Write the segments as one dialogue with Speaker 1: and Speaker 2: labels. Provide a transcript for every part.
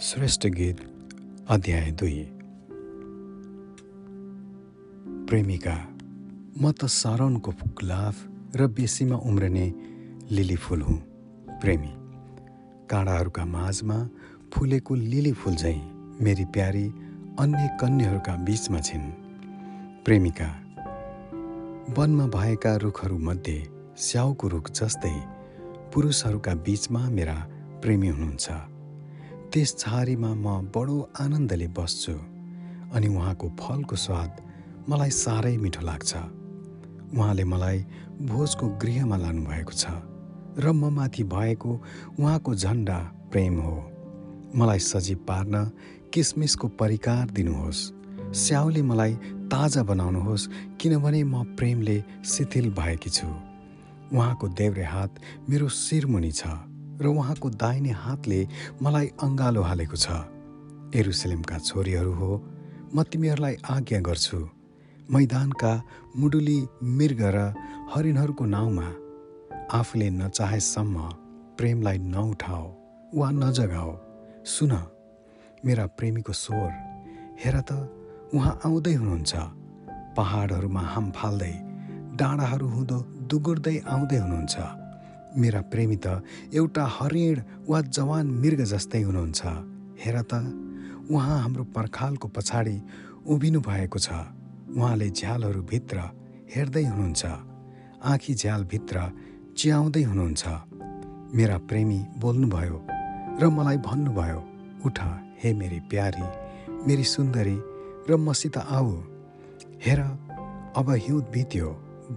Speaker 1: श्रेष्ठ गीत अध्याय दुई प्रेमिका म त सारोनको गुलाफ र बेसीमा उम्रने लिली फुल हुँ प्रेमी काँडाहरूका माझमा फुलेको लिली फुल झैँ मेरी प्यारी अन्य कन्याहरूका बिचमा छिन् प्रेमिका वनमा भएका रुखहरूमध्ये स्याउको रुख जस्तै पुरुषहरूका बिचमा मेरा प्रेमी हुनुहुन्छ त्यस छहारीमा म बडो आनन्दले बस्छु अनि उहाँको फलको स्वाद मलाई साह्रै मिठो लाग्छ। उहाँले मलाई भोजको गृहमा लानुभएको छ र म माथि भएको उहाँको झन्डा प्रेम हो। मलाई सजीव पार्न किसमिसको परिकार दिनुहोस्। स्याउले मलाई ताजा बनाउनुहोस् किनभने म प्रेमले शिथिल भएकी छु। उहाँको देव्रे हात मेरो शिरमुनि छ। र उहाँको दाहिने हातले मलाई अङ्गालो हालेको छ। एरुसलेमका छोरीहरू हो म तिमीहरूलाई आज्ञा गर्छु। मैदानका मुडुली मृग र हरिणहरूको नाउँमा आफूले नचाहेसम्म प्रेमलाई नउठाओ वा नजगाओ। सुन मेरा प्रेमीको स्वर हेर त उहाँ आउँदै हुनुहुन्छ। पहाडहरूमा हाम फाल्दै डाँडाहरू हुँदो दुगुर्दै आउँदै हुनुहुन्छ। मेरा प्रेमी त एउटा हरिण वा जवान मृग जस्तै हुनुहुन्छ। हेर त उहाँ हाम्रो पर्खालको पछाडि उभिनु भएको छ। उहाँले झ्यालहरूभित्र हेर्दै हुनुहुन्छ। आँखी झ्यालभित्र च्याउँदै हुनुहुन्छ। मेरा प्रेमी बोल्नुभयो र मलाई भन्नुभयो उठ हे मेरी प्यारी मेरी सुन्दरी र मसित आऊ। हेर अब हिउँद बित्यो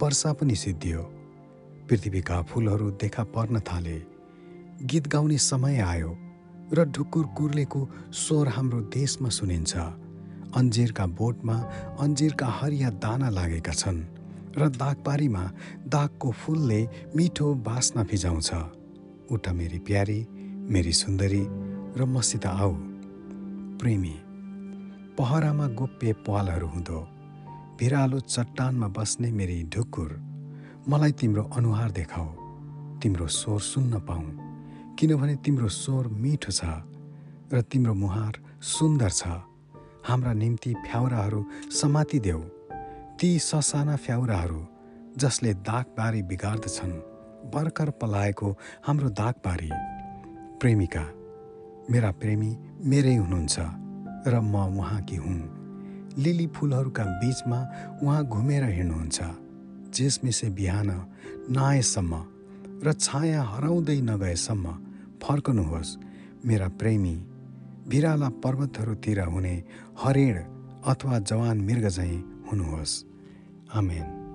Speaker 1: वर्षा पनि सिद्धियो। पृथ्वीका फुलहरू देखा पर्न थाले। गीत गाउने समय आयो र ढुकुर कुर्लेको स्वर हाम्रो देशमा सुनिन्छ। अन्जिरका बोटमा अन्जिरका हरिया दाना लागेका छन् र दागबारीमा दागको फुलले मिठो बास्ना फिजाउँछ उठ मेरी प्यारी मेरी सुन्दरी र मसित आऊ। प्रेमी पहरामा गोप्य पालहरू हुँदो। भिरालो चट्टानमा बस्ने मेरी ढुकुर। मलाई तिम्रो अनुहार देखाऊ तिम्रो स्वर सुन्न पाऊ किनभने तिम्रो स्वर मिठो छ र तिम्रो मुहार सुन्दर छ। हाम्रा निम्ति फ्याउराहरू समातिदेऊ ती ससाना फ्याउराहरू जसले दागबारी बिगार्दछन् भर्खर पलाएको हाम्रो दागबारी। प्रेमिका मेरा प्रेमी मेरै हुनुहुन्छ र म उहाँकी हुँ। लिली फुलहरूका बिचमा उहाँ घुमेर हिँड्नुहुन्छ। जेसमिसे बिहान नआएसम्म र छाया हराउँदै नगएसम्म फर्कनुहोस्। मेरा प्रेमी भिराला पर्वतहरूतिर हुने हरिण अथवा जवान मृग झैँ हुनुहोस्। आमेन।